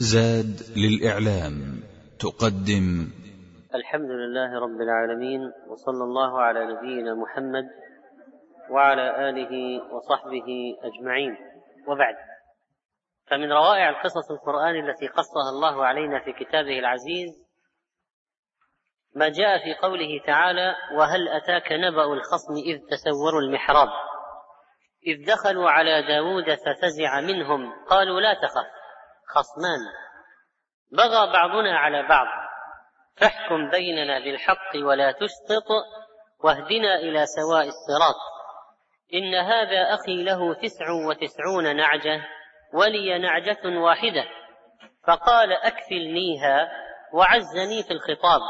زاد للإعلام تقدم. الحمد لله رب العالمين وصلى الله على نبينا محمد وعلى آله وصحبه أجمعين. وبعد فمن روائع القصص القرآن التي قصها الله علينا في كتابه العزيز ما جاء في قوله تعالى وهل أتاك نبأ الخصم إذ تسوروا المحراب؟ إذ دخلوا على داود ففزع منهم قالوا لا تخف. خصمان. بغى بعضنا على بعض. فاحكم بيننا بالحق ولا تشطط واهدنا إلى سواء الصراط. إن هذا أخي له تسع وتسعون نعجة ولي نعجة واحدة. فقال أكفلنيها وعزني في الخطاب.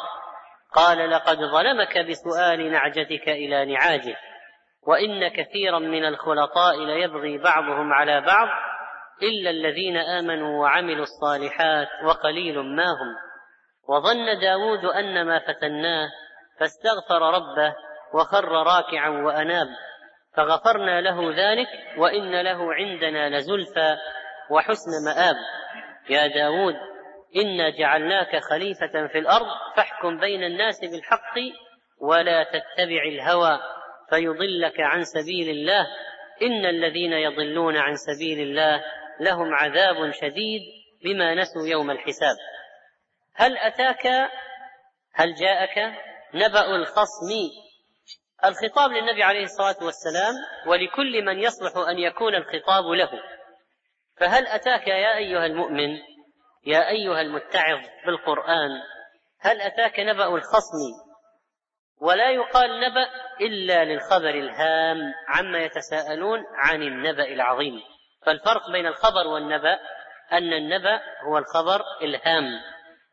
قال لقد ظلمك بسؤال نعجتك إلى نعاجه وإن كثيرا من الخلطاء ليبغي بعضهم على بعض إلا الذين آمنوا وعملوا الصالحات وقليل ما هم. وظن داود أن ما فتناه فاستغفر ربه وخر راكعا وأناب. فغفرنا له ذلك وإن له عندنا لزلفى وحسن مآب. يا داود إنا جعلناك خليفة في الأرض فاحكم بين الناس بالحق ولا تتبع الهوى فيضلك عن سبيل الله. إن الذين يضلون عن سبيل الله لهم عذاب شديد بما نسوا يوم الحساب. هل أتاك؟ هل جاءك؟ نبأ الخصم. الخطاب للنبي عليه الصلاة والسلام ولكل من يصلح أن يكون الخطاب له. فهل أتاك يا أيها المؤمن؟ يا أيها المتعظ بالقرآن هل أتاك نبأ الخصم؟ ولا يقال نبأ إلا للخبر الهام عما يتساءلون عن النبأ العظيم. فالفرق بين الخبر والنبأ أن النبأ هو الخبر الهام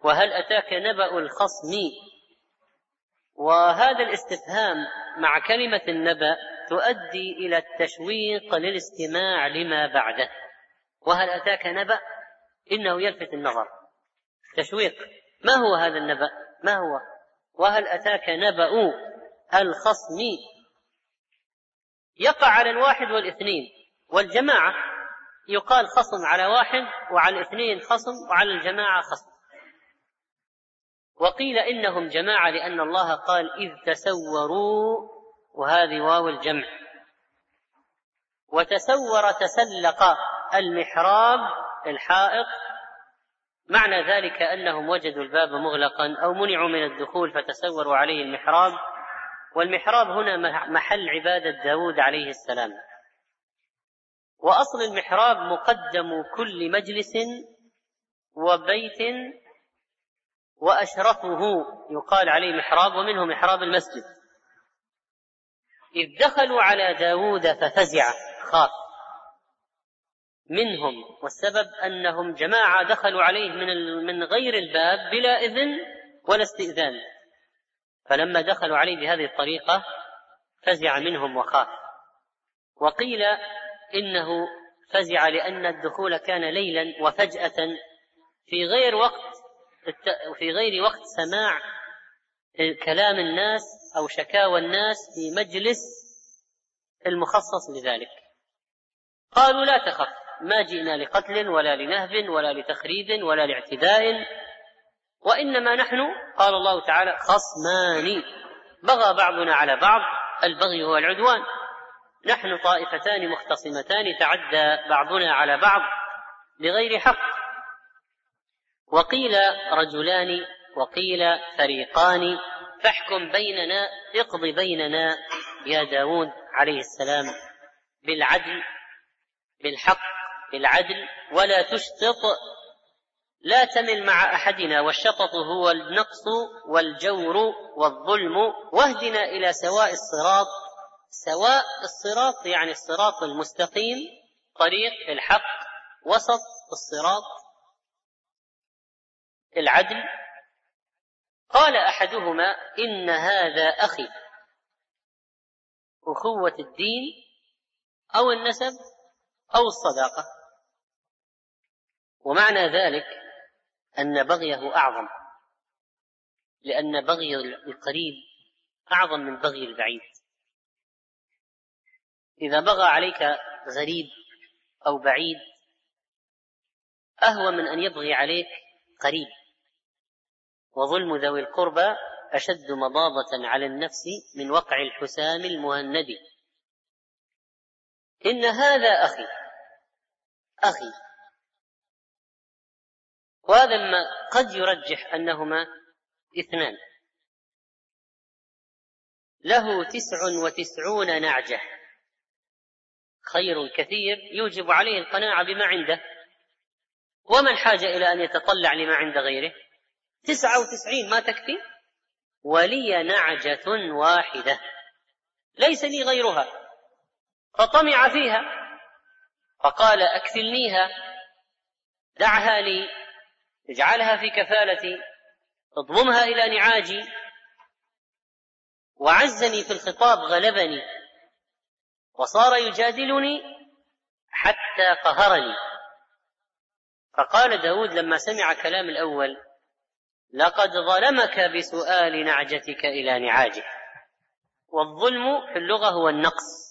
وهل أتاك نبأ الخصم؟ وهذا الاستفهام مع كلمة النبأ تؤدي إلى التشويق للاستماع لما بعده. وهل أتاك نبأ؟ إنه يلفت النظر. تشويق. ما هو هذا النبأ؟ ما هو؟ وهل أتاك نبأ الخصم؟ يقع على الواحد والاثنين والجماعة يقال خصم على واحد وعلى الاثنين خصم وعلى الجماعة خصم. وقيل إنهم جماعة لأن الله قال إذ تسوروا وهذه واو الجمع. وتسور تسلق المحراب الحائط. معنى ذلك أنهم وجدوا الباب مغلقا أو منعوا من الدخول فتسوروا عليه المحراب. والمحراب هنا محل عبادة داود عليه السلام. وأصل المحراب مقدم كل مجلس وبيت وأشرفه. يقال عليه محراب ومنه محراب المسجد. إذ دخلوا على داود ففزع خاف. منهم والسبب أنهم جماعة دخلوا عليه من من غير الباب بلا إذن ولا استئذان. فلما دخلوا عليه بهذه الطريقة فزع منهم وخاف. وقيل إنه فزع لأن الدخول كان ليلا وفجأة في غير وقت في غير وقت سماع كلام الناس أو شكاوى الناس في مجلس المخصص لذلك. قالوا لا تخف ما جئنا لقتل ولا لنهب ولا لتخريب ولا لاعتداء وإنما نحن قال الله تعالى خصمان بغى بعضنا على بعض البغي هو العدوان. نحن طائفتان مختصمتان تعدى بعضنا على بعض بغير حق. وقيل رجلان وقيل فريقان فاحكم بيننا اقض بيننا يا داود عليه السلام بالعدل بالحق بالعدل ولا تشطط لا تمل مع أحدنا والشطط هو النقص والجور والظلم واهدنا إلى سواء الصراط سواء الصراط يعني الصراط المستقيم طريق الحق وسط الصراط العدل. قال أحدهما إن هذا أخي. أخوة الدين أو النسب أو الصداقة. ومعنى ذلك أن بغيه أعظم لأن بغي القريب أعظم من بغي البعيد. إذا بغى عليك غريب أو بعيد أهوى من أن يبغي عليك قريب. وظلم ذوي القربى أشد مضاضة على النفس من وقع الحسام المهند. إن هذا أخي أخي. وهذا ما قد يرجح أنهما اثنان. له تسع وتسعون نعجة. خير كثير يوجب عليه القناعة بما عنده. وما الحاجة إلى أن يتطلع لما عند غيره؟ تسعة وتسعين ما تكفي؟ ولي نعجة واحدة. ليس لي غيرها. فطمع فيها. فقال أكفلنيها. دعها لي. اجعلها في كفالتي. اضممها إلى نعاجي. وعزني في الخطاب غلبني. وصار يجادلني حتى قهرني. فقال داود لما سمع كلام الأول لقد ظلمك بسؤال نعجتك إلى نعاجه. والظلم في اللغة هو النقص.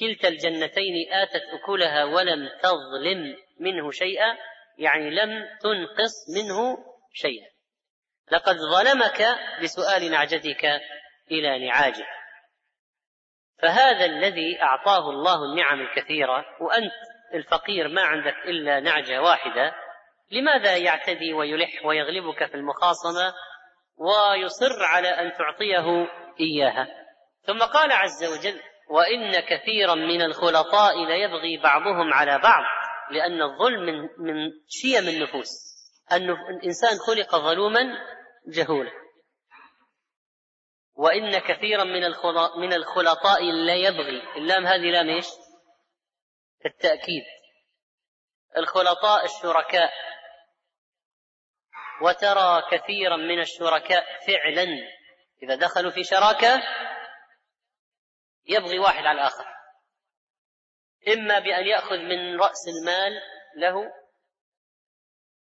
كلتا الجنتين آتت أكلها ولم تظلم منه شيئا يعني لم تنقص منه شيئا. لقد ظلمك بسؤال نعجتك إلى نعاجه. فهذا الذي أعطاه الله النعم الكثيرة وأنت الفقير ما عندك إلا نعجة واحدة لماذا يعتدي ويلح ويغلبك في المخاصمة ويصر على أن تعطيه إياها؟ ثم قال عز وجل وإن كثيرا من الخلطاء ليبغي بعضهم على بعض لأن الظلم من من شيم النفوس. الإنسان خلق ظلوما جهولا. وإن كثيرا من من الخلطاء لا يبغي. اللام هذه لام إيش؟ التأكيد. الخلطاء الشركاء. وترى كثيرا من الشركاء فعلا. إذا دخلوا في شراكة يبغي واحد على الآخر. إما بأن يأخذ من رأس المال له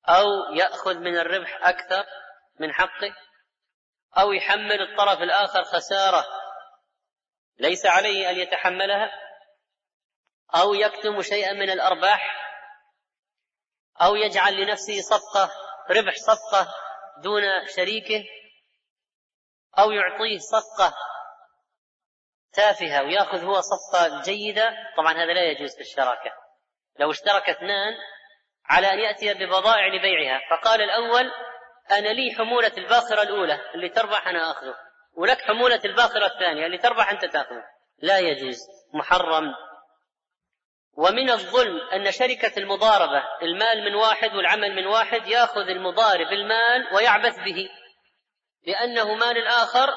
أو يأخذ من الربح أكثر من حقه. أو يحمل الطرف الآخر خسارة. ليس عليه أن يتحملها. أو يكتم شيئا من الأرباح. أو يجعل لنفسه صفقة ربح صفقة دون شريكه. أو يعطيه صفقة تافهة ويأخذ هو صفقة جيدة. طبعا هذا لا يجوز في الشراكة. لو اشترك اثنان على أن يأتي ببضائع لبيعها. فقال الأول أنا لي حمولة الباخرة الأولى اللي تربح أنا أخذه ولك حمولة الباخرة الثانية اللي تربح أنت تأخذه. لا يجوز محرم. ومن الظلم أن شركة المضاربة المال من واحد والعمل من واحد يأخذ المضارب المال ويعبث به. لأنه مال الآخر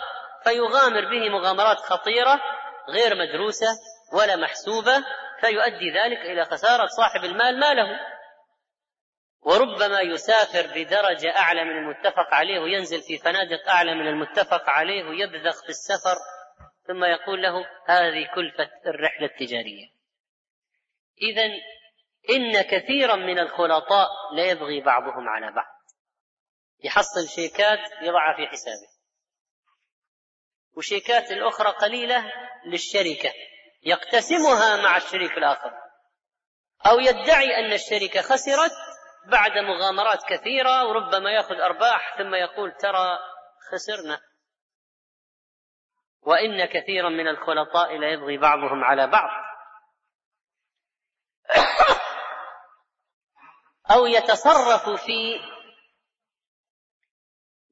فيغامر به مغامرات خطيرة غير مدروسة ولا محسوبة فيؤدي ذلك إلى خسارة صاحب المال ماله. وربما يسافر بدرجة أعلى من المتفق عليه وينزل في فنادق أعلى من المتفق عليه ويبذخ في السفر ثم يقول له هذه كلفة الرحلة التجارية. إذا إن كثيرا من الخلطاء لا يبغي بعضهم على بعض. يحصل شيكات يضعها في حسابه. وشيكات الأخرى قليلة للشركة يقتسمها مع الشريك الآخر. أو يدعي أن الشركة خسرت بعد مغامرات كثيرة وربما يأخذ أرباح ثم يقول ترى خسرنا. وإن كثيرا من الخلطاء لا يبغي بعضهم على بعض. أو يتصرف في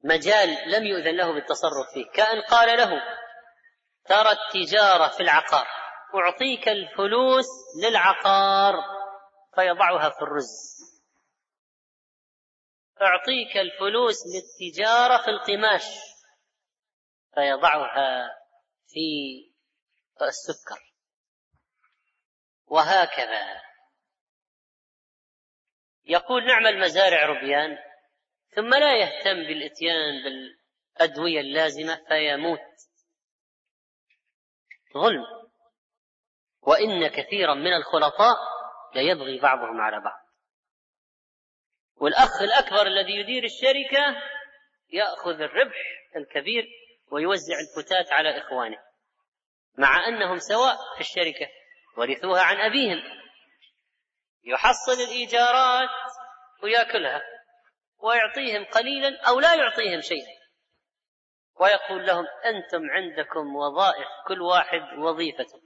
مجال لم يؤذن له بالتصرف فيه. كأن قال له ترى التجارة في العقار أعطيك الفلوس للعقار فيضعها في الرز. أعطيك الفلوس للتجارة في القماش. فيضعها في السكر. وهكذا. يقول نعم المزارع ربيان ثم لا يهتم بالإتيان بالأدوية اللازمة فيموت. ظلم. وإن كثيرا من الخلطاء ليبغي بعضهم على بعض. والأخ الأكبر الذي يدير الشركة يأخذ الربح الكبير ويوزع الفتات على إخوانه مع أنهم سواء في الشركة ورثوها عن أبيهم. يحصل الإيجارات ويأكلها ويعطيهم قليلا أو لا يعطيهم شيئا. ويقول لهم أنتم عندكم وظائف كل واحد وظيفته.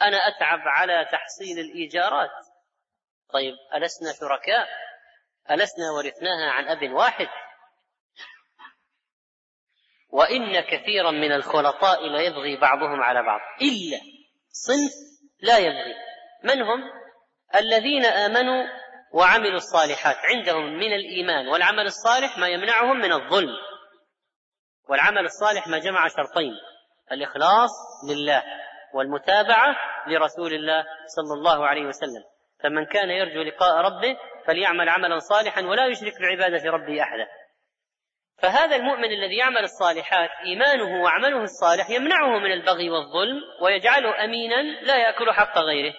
أنا أتعب على تحصيل الإيجارات. طيب ألسنا شركاء؟ السنا ورثناها عن أب واحد. وإن كثيرا من الخلطاء ليبغي بعضهم على بعض. إلا صنف لا يبغي. من هم؟ الذين آمنوا وعملوا الصالحات. عندهم من الإيمان والعمل الصالح ما يمنعهم من الظلم. والعمل الصالح ما جمع شرطين. الإخلاص لله والمتابعة لرسول الله صلى الله عليه وسلم. فمن كان يرجو لقاء ربه فليعمل عملا صالحا ولا يشرك بعبادة ربه أحدا. فهذا المؤمن الذي يعمل الصالحات إيمانه وعمله الصالح يمنعه من البغي والظلم ويجعله أمينا لا يأكل حق غيره.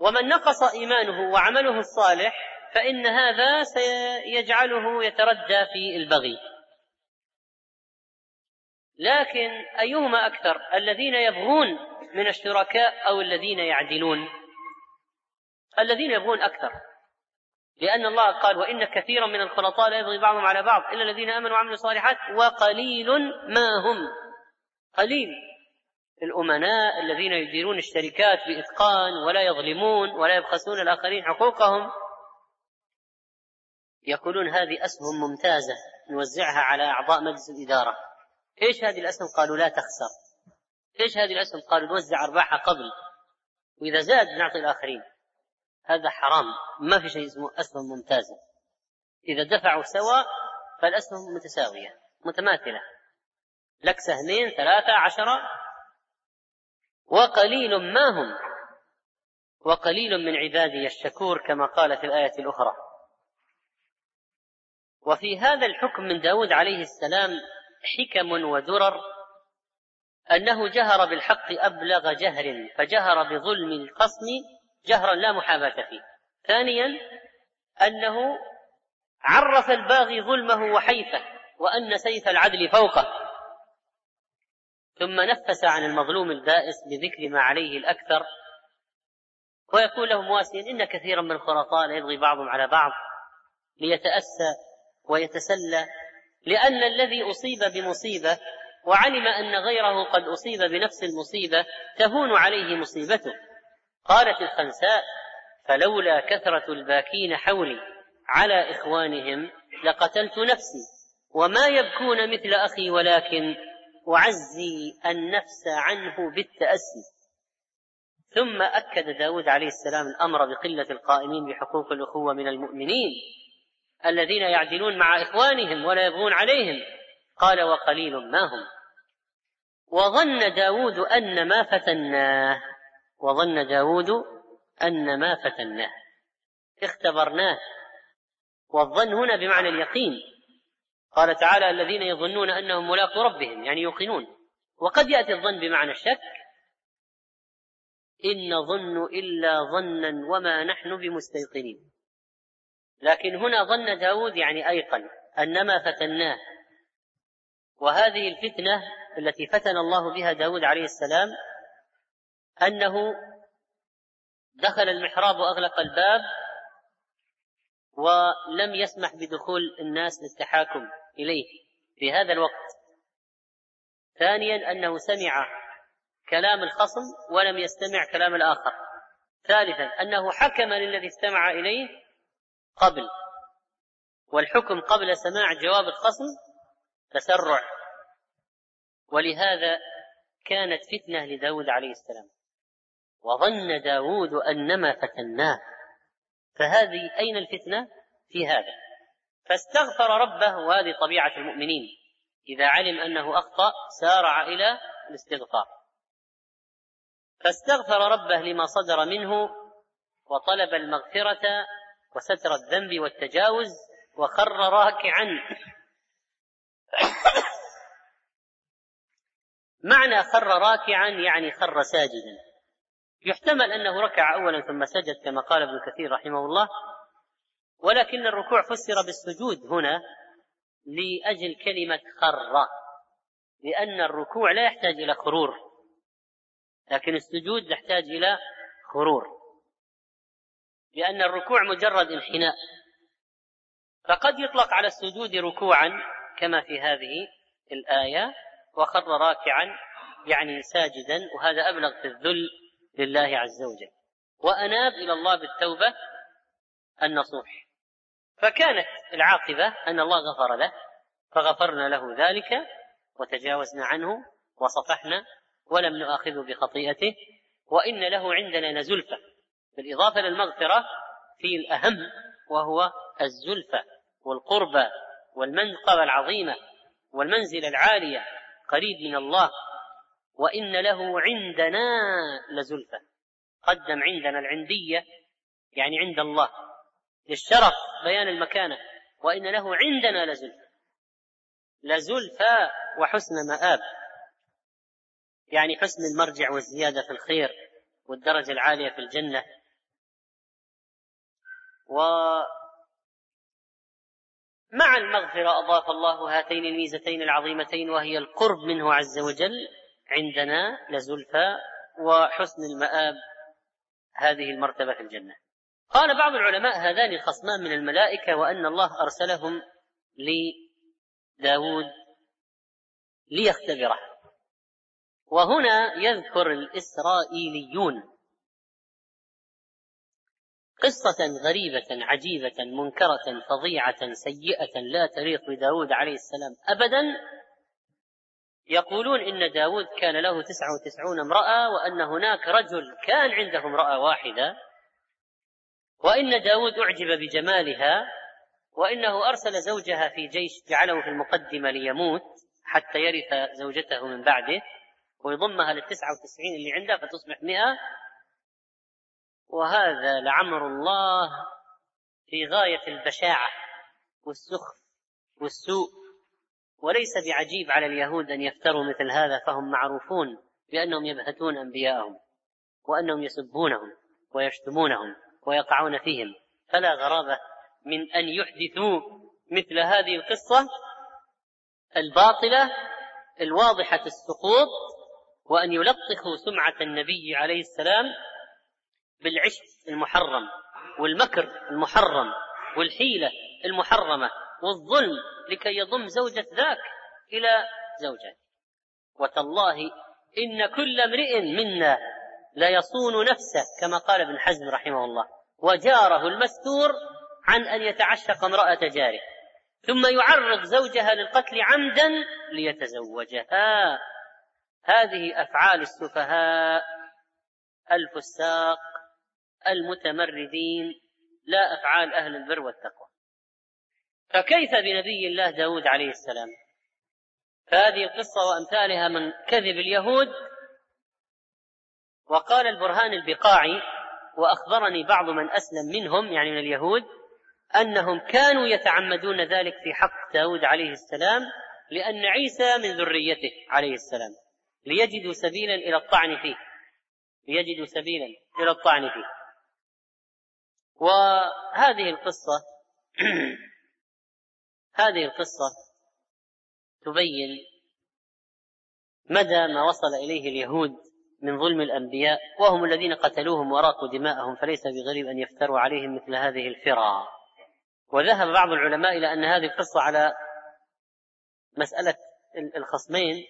ومن نقص إيمانه وعمله الصالح فإن هذا سيجعله يتردى في البغي. لكن أيهما أكثر؟ الذين يبغون من الشركاء أو الذين يعدلون؟ الذين يبغون أكثر. لأن الله قال وإن كثيرا من الخلطاء لا يبغي بعضهم على بعض إلا الذين آمنوا وعملوا الصالحات وقليل ما هم. قليل. الأمناء الذين يديرون الشركات بإتقان ولا يظلمون ولا يبخسون الآخرين حقوقهم. يقولون هذه أسهم ممتازة نوزعها على أعضاء مجلس الإدارة. إيش هذه الأسهم؟ قالوا لا تخسر. إيش هذه الأسهم؟ قالوا نوزع أرباحها قبل. وإذا زاد نعطي الآخرين. هذا حرام. ما في شيء اسمه اسهم ممتازه إذا دفعوا سوا فالاسهم متساوية متماثلة. لك سهمين ثلاثة عشرة. وقليل ما هم. وقليل من عبادي الشكور كما قال في الآية الأخرى. وفي هذا الحكم من داود عليه السلام حكم ودرر أنه جهر بالحق أبلغ جهر فجهر بظلم الخصم جهرا لا محاباة فيه. ثانيا أنه عرف الباغي ظلمه وحيفه وأن سيف العدل فوقه. ثم نفس عن المظلوم البائس بذكر ما عليه الأكثر. ويقول له مواسيا إن كثيرا من الخلطاء ليبغي بعضهم على بعض ليتأسى ويتسلى لأن الذي أصيب بمصيبة وعلم أن غيره قد أصيب بنفس المصيبة تهون عليه مصيبته. قالت الخنساء فلولا كثرة الباكين حولي على إخوانهم لقتلت نفسي وما يبكون مثل أخي ولكن أعزي النفس عنه بالتأسي. ثم أكد داود عليه السلام الأمر بقلة القائمين بحقوق الأخوة من المؤمنين الذين يعدلون مع إخوانهم ولا يبغون عليهم. قال وقليل ما هم. وظن داود أن ما فتناه وظن داود أن ما فتناه. اختبرناه. والظن هنا بمعنى اليقين. قال تعالى الذين يظنون أنهم ملاقو ربهم يعني يوقنون. وقد يأتي الظن بمعنى الشك. إن نظن إلا ظنا وما نحن بمستيقنين. لكن هنا ظن داود يعني أيقن انما فتناه. وهذه الفتنة التي فتن الله بها داود عليه السلام أنه دخل المحراب وأغلق الباب ولم يسمح بدخول الناس للتحاكم إليه في هذا الوقت. ثانيا أنه سمع كلام الخصم ولم يستمع كلام الآخر. ثالثا أنه حكم للذي استمع إليه قبل والحكم قبل سماع جواب الخصم تسرع. ولهذا كانت فتنة لداود عليه السلام. وظن داود أنما فتناه. فهذه أين الفتنة؟ في هذا. فاستغفر ربه وهذه طبيعة المؤمنين. إذا علم أنه أخطأ سارع إلى الاستغفار. فاستغفر ربه لما صدر منه وطلب المغفرة وستر الذنب والتجاوز وخر راكعا. معنى خر راكعا يعني خر ساجدا. يحتمل أنه ركع اولا ثم سجد كما قال ابن كثير رحمه الله ولكن الركوع فسر بالسجود هنا لأجل كلمة خر لأن الركوع لا يحتاج إلى خرور لكن السجود يحتاج إلى خرور لأن الركوع مجرد انحناء فقد يطلق على السجود ركوعا كما في هذه الآية وخر راكعا يعني ساجدا وهذا أبلغ في الذل لله عز وجل. وأناب إلى الله بالتوبة النصوح. فكانت العاقبة أن الله غفر له فغفرنا له ذلك وتجاوزنا عنه وصفحنا ولم نؤاخذه بخطيئته وإن له عندنا لزلفى. بالإضافة للمغفرة في الأهم وهو الزلفى والقربى والمنقبة العظيمة والمنزلة العالية قريب من الله وإن له عندنا لزلفى. قدم عندنا العندية يعني عند الله. للشرف بيان المكانة. وإن له عندنا لزلفى. لزلفى وحسن مآب. يعني حسن المرجع والزيادة في الخير والدرجة العالية في الجنة. ومع المغفرة أضاف الله هاتين الميزتين العظيمتين وهي القرب منه عز وجل عندنا لزلفى وحسن المآب هذه المرتبة في الجنة. قال بعض العلماء هذان الخصمان من الملائكة وأن الله أرسلهم لداود ليختبره. وهنا يذكر الإسرائيليون قصة غريبة عجيبة منكرة فظيعة سيئة لا تليق بداود عليه السلام أبدا. يقولون إن داود كان له تسعة وتسعون امرأة وأن هناك رجل كان عنده امرأة واحدة وإن داود أعجب بجمالها وإنه أرسل زوجها في جيش جعله في المقدمة ليموت حتى يرث زوجته من بعده ويضمها للتسعة وتسعين اللي عنده فتصبح مئة. وهذا لعمر الله في غاية البشاعة والسخف والسوء. وليس بعجيب على اليهود أن يفتروا مثل هذا فهم معروفون بأنهم يبهتون أنبياءهم وأنهم يسبونهم ويشتمونهم ويقعون فيهم. فلا غرابة من أن يحدثوا مثل هذه القصة الباطلة الواضحة السقوط وأن يلطخوا سمعة النبي عليه السلام بالعشق المحرم والمكر المحرم والحيلة المحرمة. والظلم لكي يضم زوجة ذاك إلى زوجته. وتالله إن كل امرئ منا لا يصون نفسه كما قال ابن حزم رحمه الله. وجاره المستور عن أن يتعشق امرأة جاره. ثم يعرض زوجها للقتل عمدا ليتزوجها. هذه أفعال السفهاء الفساق المتمردين لا أفعال أهل البر والتقوى. فكيف بنبي الله داود عليه السلام؟ فهذه القصة وأمثالها من كذب اليهود وقال البرهان البقاعي وأخبرني بعض من أسلم منهم يعني من اليهود أنهم كانوا يتعمدون ذلك في حق داود عليه السلام لأن عيسى من ذريته عليه السلام ليجدوا سبيلا إلى الطعن فيه ليجدوا سبيلا إلى الطعن فيه. وهذه القصة هذه القصة تبين مدى ما وصل إليه اليهود من ظلم الأنبياء وهم الذين قتلوهم وراقوا دماءهم فليس بغريب أن يفتروا عليهم مثل هذه الفرى وذهب بعض العلماء إلى أن هذه القصة على مسألة الخصمين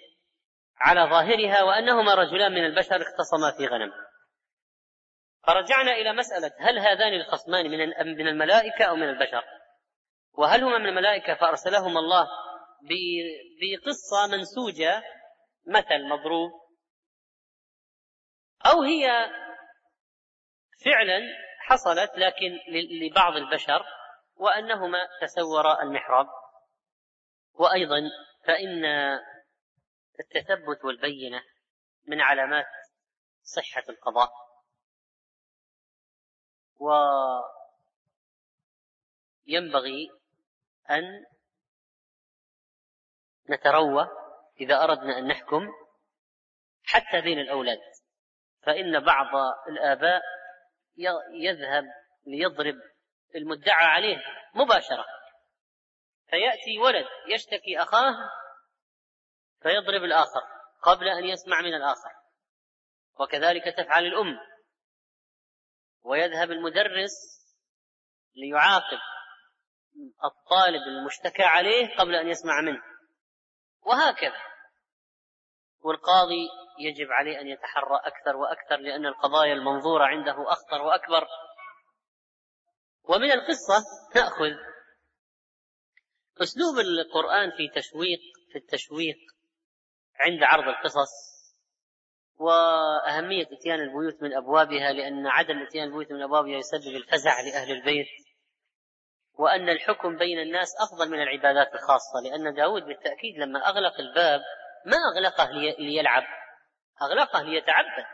على ظاهرها وأنهما رجلان من البشر اختصما في غنم. فرجعنا إلى مسألة هل هذان الخصمان من من الملائكة أو من البشر؟ وهل هما من الملائكة فأرسلهما الله بقصة منسوجة مثل مضروب أو هي فعلا حصلت لكن لبعض البشر وأنهما تسورا المحراب. وأيضا فإن التثبت والبينة من علامات صحة القضاء. وينبغي أن نتروى إذا أردنا أن نحكم حتى بين الأولاد. فإن بعض الآباء يذهب ليضرب المدعى عليه مباشرة. فيأتي ولد يشتكي أخاه فيضرب الآخر قبل أن يسمع من الآخر. وكذلك تفعل الأم. ويذهب المدرس ليعاقب الطالب المشتكى عليه قبل أن يسمع منه. وهكذا. والقاضي يجب عليه أن يتحرى أكثر وأكثر لأن القضايا المنظورة عنده أخطر وأكبر. ومن القصة نأخذ أسلوب القرآن في تشويق في التشويق عند عرض القصص وأهمية إتيان البيوت من أبوابها لأن عدم إتيان البيوت من أبوابها يسبب الفزع لأهل البيت. وأن الحكم بين الناس أفضل من العبادات الخاصة لأن داود بالتأكيد لما أغلق الباب ما أغلقه ليلعب أغلقه ليتعبد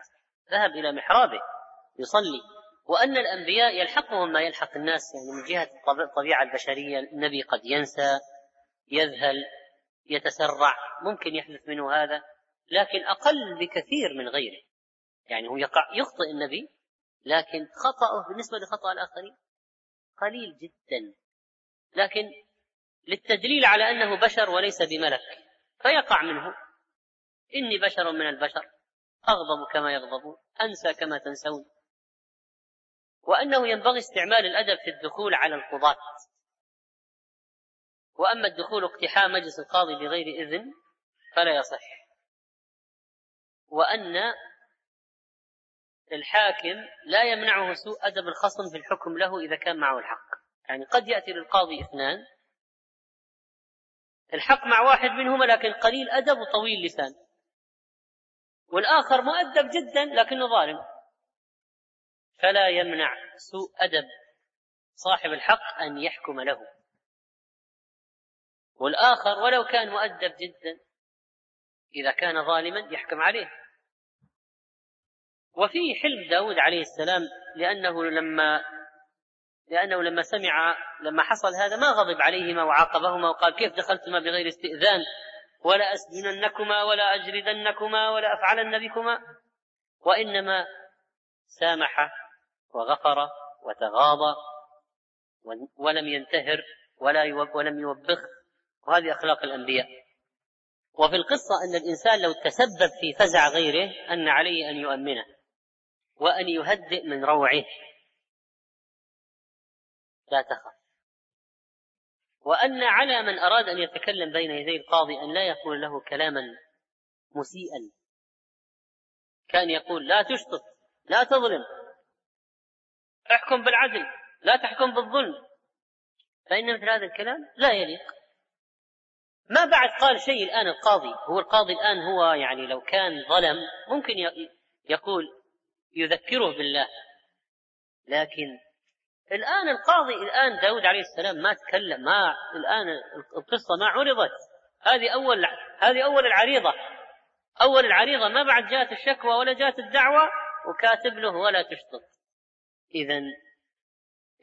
ذهب إلى محرابه يصلي. وأن الأنبياء يلحقهم ما يلحق الناس يعني من جهة الطبيعة البشرية النبي قد ينسى يذهل يتسرع ممكن يحدث منه هذا لكن أقل بكثير من غيره. يعني هو يقع يخطئ النبي لكن خطأه بالنسبة لخطأ الآخرين. قليل جدا. لكن للتدليل على أنه بشر وليس بملك فيقع منه. إني بشر من البشر أغضب كما يغضبون أنسى كما تنسون. وأنه ينبغي استعمال الأدب في الدخول على القضاة. وأما الدخول اقتحام مجلس القاضي بغير إذن فلا يصح. وأن الحاكم لا يمنعه سوء أدب الخصم في الحكم له إذا كان معه الحق. يعني قد يأتي للقاضي اثنان. الحق مع واحد منهما لكن قليل أدب وطويل لسان. والآخر مؤدب جدا لكنه ظالم. فلا يمنع سوء أدب صاحب الحق أن يحكم له. والآخر ولو كان مؤدب جدا إذا كان ظالما يحكم عليه. وفيه حلم داود عليه السلام لأنه لما لأنه لما سمع لما حصل هذا ما غضب عليهما وعاقبهما وقال كيف دخلتما بغير استئذان ولا أسجننكما ولا أجردنكما ولا أفعلن بكما وإنما سامح وغفر وتغاضى ولم ينتهر ولا ولم يوبخ وهذه أخلاق الأنبياء. وفي القصة أن الإنسان لو تسبب في فزع غيره أن عليه أن يؤمنه. وأن يهدئ من روعه. لا تخف. وأن على من أراد أن يتكلم بين يدي القاضي أن لا يقول له كلاما مسيئا. كان يقول لا تشطط لا تظلم. احكم بالعدل لا تحكم بالظلم. فإن مثل هذا الكلام لا يليق. ما بعد قال شيء الآن القاضي هو القاضي الآن هو يعني لو كان ظلم ممكن يقول يذكره بالله. لكن الآن القاضي الآن داود عليه السلام ما تكلم ما الآن القصة ما عرضت. هذه أول هذه أول العريضة. أول العريضة ما بعد جاءت الشكوى ولا جاءت الدعوة وكاتب له ولا تشطط إذا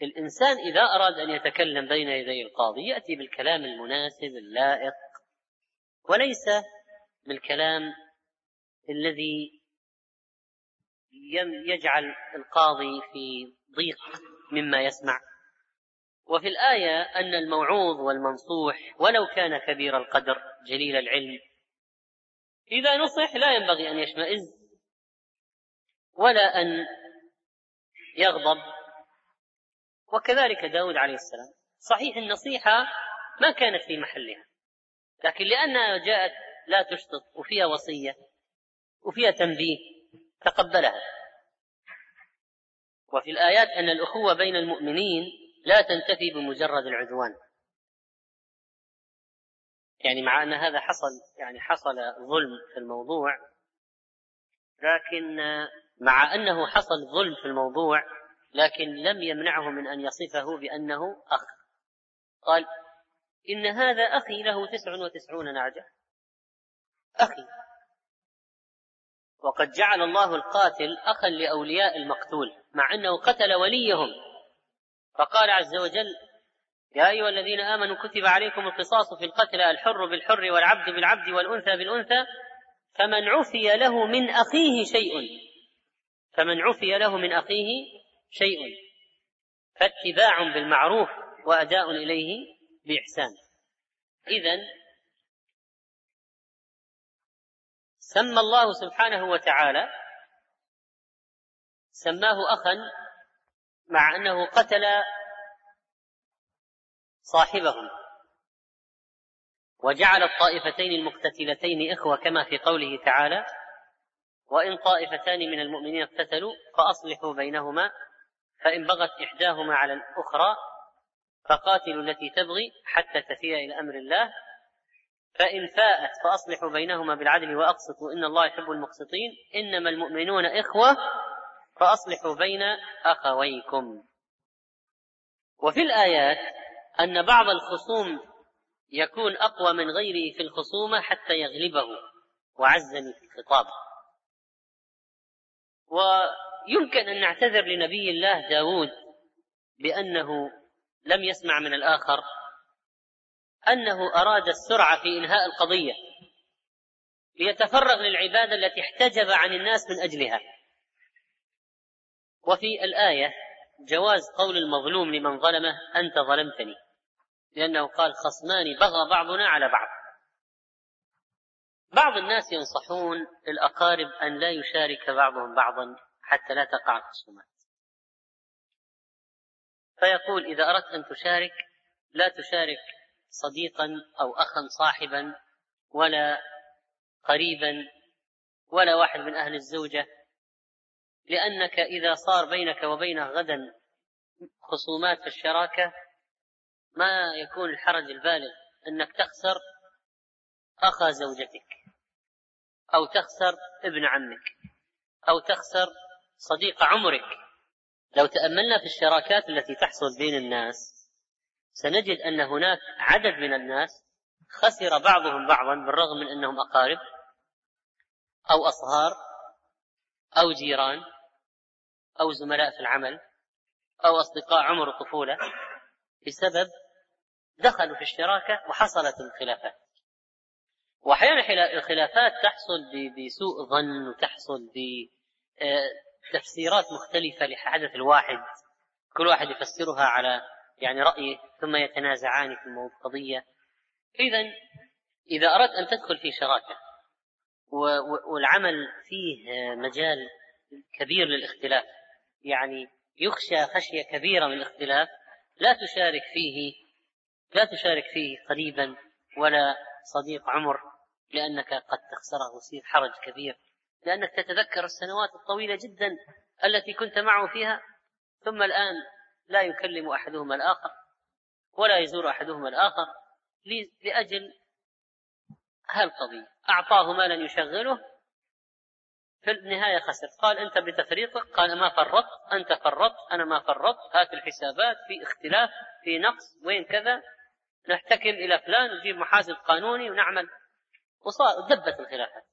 الإنسان إذا أراد أن يتكلم بين يدي القاضي يأتي بالكلام المناسب اللائق وليس بالكلام الذي يجعل القاضي في ضيق مما يسمع. وفي الآية أن الموعوظ والمنصوح ولو كان كبير القدر جليل العلم. إذا نصح لا ينبغي أن يشمئز ولا أن يغضب. وكذلك داود عليه السلام. صحيح النصيحة ما كانت في محلها لكن لأنها جاءت لا تشطط وفيها وصية وفيها تنبيه تقبلها. وفي الآيات أن الأخوة بين المؤمنين لا تنتفي بمجرد العدوان. يعني مع أن هذا حصل يعني حصل ظلم في الموضوع لكن مع أنه حصل ظلم في الموضوع لكن لم يمنعه من أن يصفه بأنه أخ. قال إن هذا أخي له تسع وتسعون نعجة أخي. وقد جعل الله القاتل أخا لأولياء المقتول مع أنه قتل وليهم. فقال عز وجل يا أيها الذين آمنوا كتب عليكم القصاص في القتلى الحر بالحر والعبد بالعبد والأنثى بالأنثى فمن عفي له من أخيه شيء. فمن عفي له من أخيه شيء. فاتباع بالمعروف وأداء إليه بإحسان. إذا سمى الله سبحانه وتعالى سماه أخا مع أنه قتل صاحبهم وجعل الطائفتين المقتتلتين إخوة كما في قوله تعالى وإن طائفتان من المؤمنين اقتتلوا فأصلحوا بينهما فإن بغت إحداهما على الأخرى فقاتلوا التي تبغي حتى تفيء إلى أمر الله فإن فاءت فأصلحوا بينهما بالعدل وأقسطوا إن الله يحب المقسطين. إنما المؤمنون إخوة فأصلحوا بين أخويكم. وفي الآيات أن بعض الخصوم يكون أقوى من غيره في الخصومة حتى يغلبه وعزني في الخطاب. ويمكن أن نعتذر لنبي الله داود بأنه لم يسمع من الآخر أنه أراد السرعة في إنهاء القضية ليتفرغ للعبادة التي احتجب عن الناس من أجلها. وفي الآية جواز قول المظلوم لمن ظلمه أنت ظلمتني لأنه قال خصمان بغى بعضنا على بعض. بعض الناس ينصحون الأقارب أن لا يشارك بعضهم بعضا حتى لا تقع الخصومات. فيقول إذا أردت أن تشارك لا تشارك صديقا أو أخا صاحبا ولا قريبا ولا واحد من أهل الزوجة لأنك إذا صار بينك وبينه غدا خصومات في الشراكة ما يكون الحرج البالغ أنك تخسر أخا زوجتك أو تخسر ابن عمك أو تخسر صديق عمرك. لو تأملنا في الشراكات التي تحصل بين الناس سنجد أن هناك عدد من الناس خسر بعضهم بعضا بالرغم من أنهم أقارب أو أصهار أو جيران أو زملاء في العمل أو أصدقاء عمر الطفولة بسبب دخلوا في الشراكة وحصلت الخلافات. وأحيانا الخلافات تحصل بسوء ظن وتحصل بتفسيرات آه، مختلفة لحدث الواحد. كل واحد يفسرها على يعني رأيه ثم يتنازعان في القضية إذا إذا أردت أن تدخل في شراكة والعمل فيه مجال كبير للاختلاف يعني يخشى خشية كبيرة من الاختلاف لا تشارك فيه لا تشارك فيه قريبا ولا صديق عمر لأنك قد تخسره ويصير حرج كبير. لأنك تتذكر السنوات الطويلة جدا التي كنت معه فيها ثم الآن لا يكلم أحدهما الآخر ولا يزور أحدهما الآخر لأجل هالقضية. أعطاه مالا يشغله في النهاية خسر. قال أنت بتفريطك قال ما فرطت أنت فرطت أنا ما فرطت هات الحسابات في اختلاف في نقص وين كذا. نحتكم إلى فلان ونجيب محاسب قانوني ونعمل. وصار دبت الخلافات.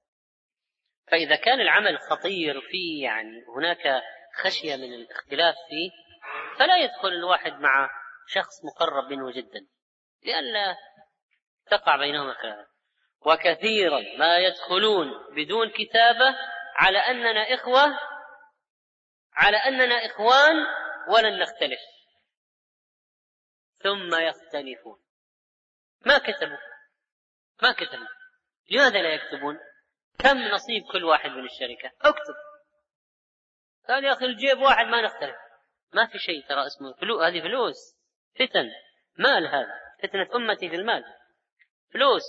فإذا كان العمل خطير فيه يعني هناك خشية من الاختلاف فيه فلا يدخل الواحد مع شخص مقرب منه جدا لئلا تقع بينهما خلافات وكثيرا ما يدخلون بدون كتابة على أننا إخوة على أننا إخوان ولن نختلف. ثم يختلفون. ما كتبوا؟ ما كتبوا. لماذا لا يكتبون؟ كم نصيب كل واحد من الشركة؟ اكتب. قال يا أخي الجيب واحد ما نختلف. ما في شيء ترى اسمه فلوس هذه فلوس فتن مال هذا فتنة أمتي في المال فلوس.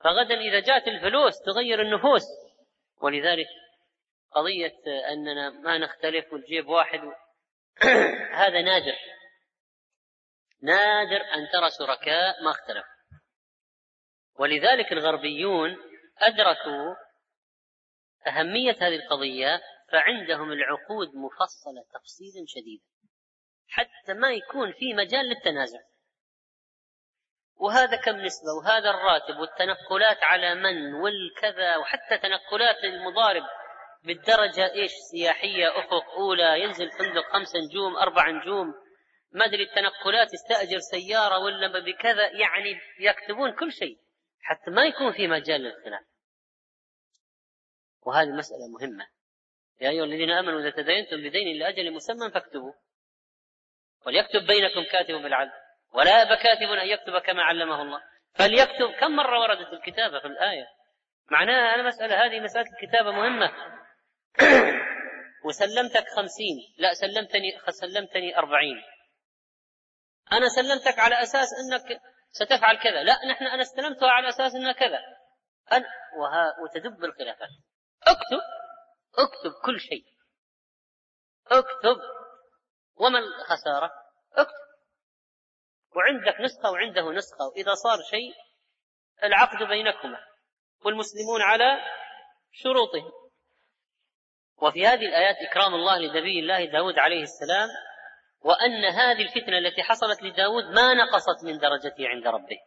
فغدا إذا جاءت الفلوس تغير النفوس. ولذلك قضية أننا ما نختلف والجيب واحد هذا نادر. نادر أن ترى شركاء ما اختلفوا. ولذلك الغربيون أدركوا أهمية هذه القضية فعندهم العقود مفصلة تفصيلا شديدا حتى ما يكون في مجال للتنازع. وهذا كم نسبة؟ وهذا الراتب والتنقلات على من؟ والكذا وحتى تنقلات المضارب بالدرجة إيش؟ سياحية أفق أولى ينزل فندق خمس نجوم أربع نجوم. ما أدري التنقلات يستأجر سيارة ولا بكذا يعني يكتبون كل شيء حتى ما يكون في مجال للخلاف. وهذه مسألة مهمة. يا أيها الذين آمنوا إذا تدينتم بدين لأجل مسمى فاكتبوا وليكتب بينكم كاتب بالعدل. ولا يأبى كاتب أن يكتب كما علمه الله. فليكتب كم مرة وردت الكتابة في الآية. معناها أنا مسألة هذه مسألة الكتابة مهمة. وسلمتك خمسين. لا سلمتني سلمتني أربعين. أنا سلمتك على أساس أنك ستفعل كذا. لا نحن أنا استلمتها على أساس أنها كذا. أنا وها وتدب الخلافات. اكتب. اكتب كل شيء. اكتب وما الخسارة؟ اكتب. وعندك نسخة وعنده نسخة. وإذا صار شيء العقد بينكما والمسلمون على شروطهم. وفي هذه الآيات إكرام الله لنبي الله داود عليه السلام وأن هذه الفتنة التي حصلت لداود ما نقصت من درجته عند ربه.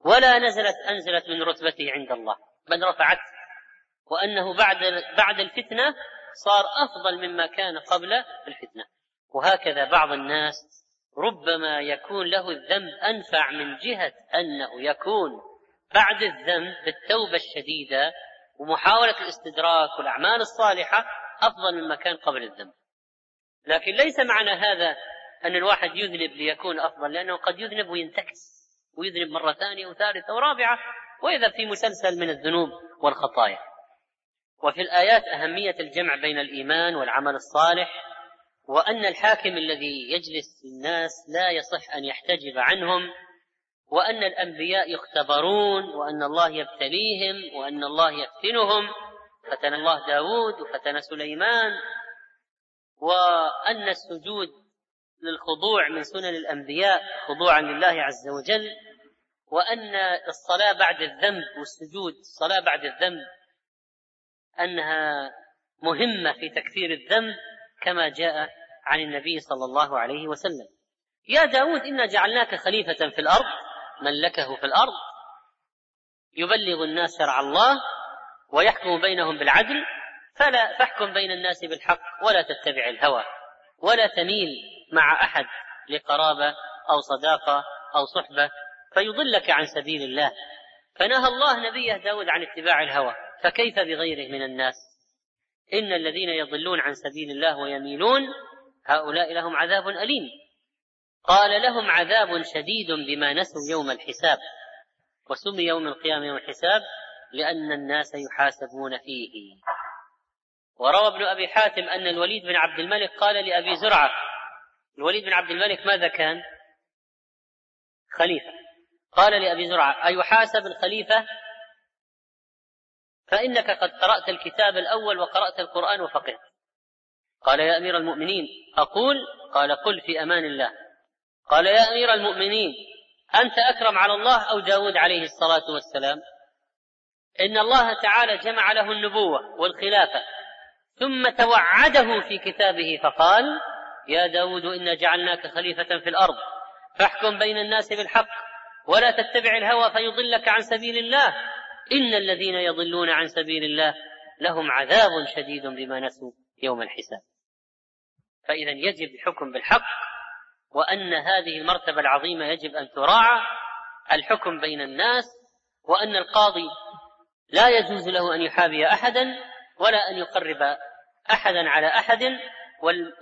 ولا نزلت أنزلت من رتبته عند الله. بل رفعت وأنه بعد بعد الفتنة صار أفضل مما كان قبل الفتنة. وهكذا بعض الناس ربما يكون له الذنب أنفع من جهة أنه يكون بعد الذنب بالتوبة الشديدة ومحاولة الاستدراك والأعمال الصالحة أفضل مما كان قبل الذنب. لكن ليس معنى هذا أن الواحد يذنب ليكون أفضل لأنه قد يذنب وينتكس ويذنب مرة ثانية وثالثة ورابعة وإذا في مسلسل من الذنوب والخطايا. وفي الآيات أهمية الجمع بين الإيمان والعمل الصالح وأن الحاكم الذي يجلس الناس لا يصح أن يحتجب عنهم وأن الأنبياء يختبرون وأن الله يبتليهم وأن الله يفتنهم فتن الله داود وفتن سليمان وأن السجود للخضوع من سنن الأنبياء خضوعا لله عز وجل وأن الصلاة بعد الذنب والسجود الصلاة بعد الذنب أنها مهمة في تكفير الذنب كما جاء عن النبي صلى الله عليه وسلم. يا داود إنا جعلناك خليفة في الأرض ملكه في الأرض يبلغ الناس شرع الله ويحكم بينهم بالعدل فلا فاحكم بين الناس بالحق ولا تتبع الهوى ولا تميل مع أحد لقرابة أو صداقة أو صحبة فيضلك عن سبيل الله. فنهى الله نبيه داود عن اتباع الهوى. فكيف بغيره من الناس؟ إن الذين يضلون عن سبيل الله ويميلون هؤلاء لهم عذاب أليم. قال لهم عذاب شديد بما نسوا يوم الحساب. وسمي يوم القيامة يوم الحساب لأن الناس يحاسبون فيه. وروى ابن أبي حاتم أن الوليد بن عبد الملك قال لأبي زرعة الوليد بن عبد الملك ماذا كان؟ خليفة. قال لأبي زرعة أيحاسب الخليفة؟ فإنك قد قرأت الكتاب الأول وقرأت القرآن وفقهت. قال يا أمير المؤمنين أقول؟ قال قل في أمان الله. قال يا أمير المؤمنين أنت أكرم على الله أو داود عليه الصلاة والسلام؟ إن الله تعالى جمع له النبوة والخلافة ثم توعده في كتابه فقال يا داود إنا جعلناك خليفة في الأرض فاحكم بين الناس بالحق ولا تتبع الهوى فيضلك عن سبيل الله. إن الذين يضلون عن سبيل الله لهم عذاب شديد بما نسوا يوم الحساب. فإذا يجب الحكم بالحق وأن هذه المرتبة العظيمة يجب أن تراعى الحكم بين الناس وأن القاضي لا يجوز له أن يحابي أحدا ولا أن يقرب أحدا على أحد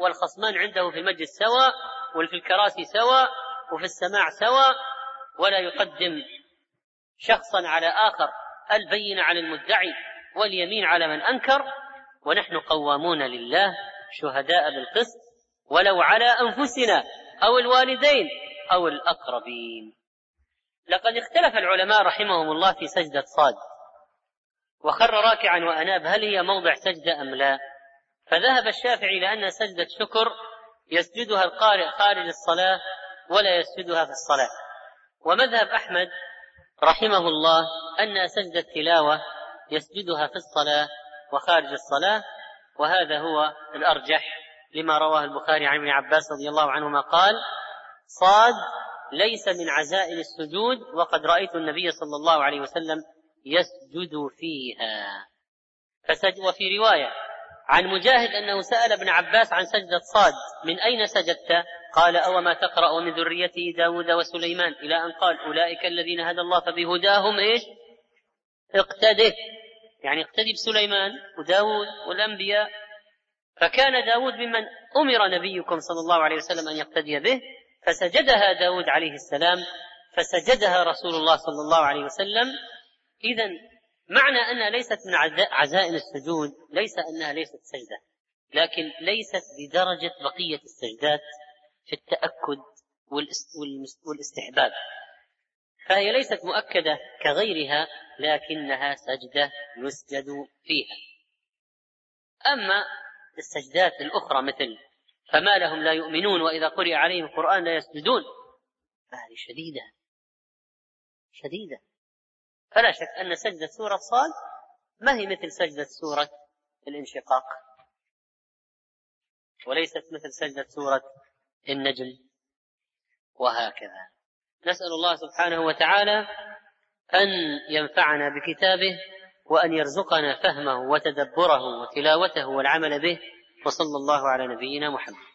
والخصمان عنده في المجلس سواء وفي الكراسي سواء وفي السماع سواء ولا يقدم شخصا على آخر البين على المدعي واليمين على من أنكر ونحن قوامون لله شهداء بالقسط ولو على أنفسنا أو الوالدين أو الأقربين. لقد اختلف العلماء رحمهم الله في سجدة صاد وخر راكعا وأناب هل هي موضع سجدة أم لا؟ فذهب الشافعي إلى أن سجدة شكر يسجدها القارئ خارج الصلاة ولا يسجدها في الصلاة. ومذهب أحمد رحمه الله أن سجدة تلاوة يسجدها في الصلاة وخارج الصلاة وهذا هو الأرجح لما رواه البخاري عن ابن عباس رضي الله عنهما قال صاد ليس من عزائم السجود وقد رأيت النبي صلى الله عليه وسلم يسجد فيها. فسج وفي رواية عن مجاهد أنه سأل ابن عباس عن سجدة صاد. من أين سجدت؟ قال أو ما تقرأ من ذريته داود وسليمان. إلى أن قال أولئك الذين هدى الله فبهداهم إيش؟ اقتده يعني اقتدي بسليمان وداود والأنبياء. فكان داود ممن أمر نبيكم صلى الله عليه وسلم أن يقتدي به. فسجدها داود عليه السلام. فسجدها رسول الله صلى الله عليه وسلم. إذا معنى أنها ليست من عزائم السجود ليس أنها ليست سجدة لكن ليست بدرجة بقية السجدات في التأكد والاستحباب. فهي ليست مؤكدة كغيرها لكنها سجدة يسجد فيها. أما السجدات الأخرى مثل فما لهم لا يؤمنون وإذا قرئ عليهم القرآن لا يسجدون فهذه شديدة. شديدة. فلا شك أن سجدة سورة صاد ما هي مثل سجدة سورة الانشقاق. وليست مثل سجدة سورة النجم وهكذا. نسأل الله سبحانه وتعالى أن ينفعنا بكتابه وأن يرزقنا فهمه وتدبره وتلاوته والعمل به. وصلى الله على نبينا محمد.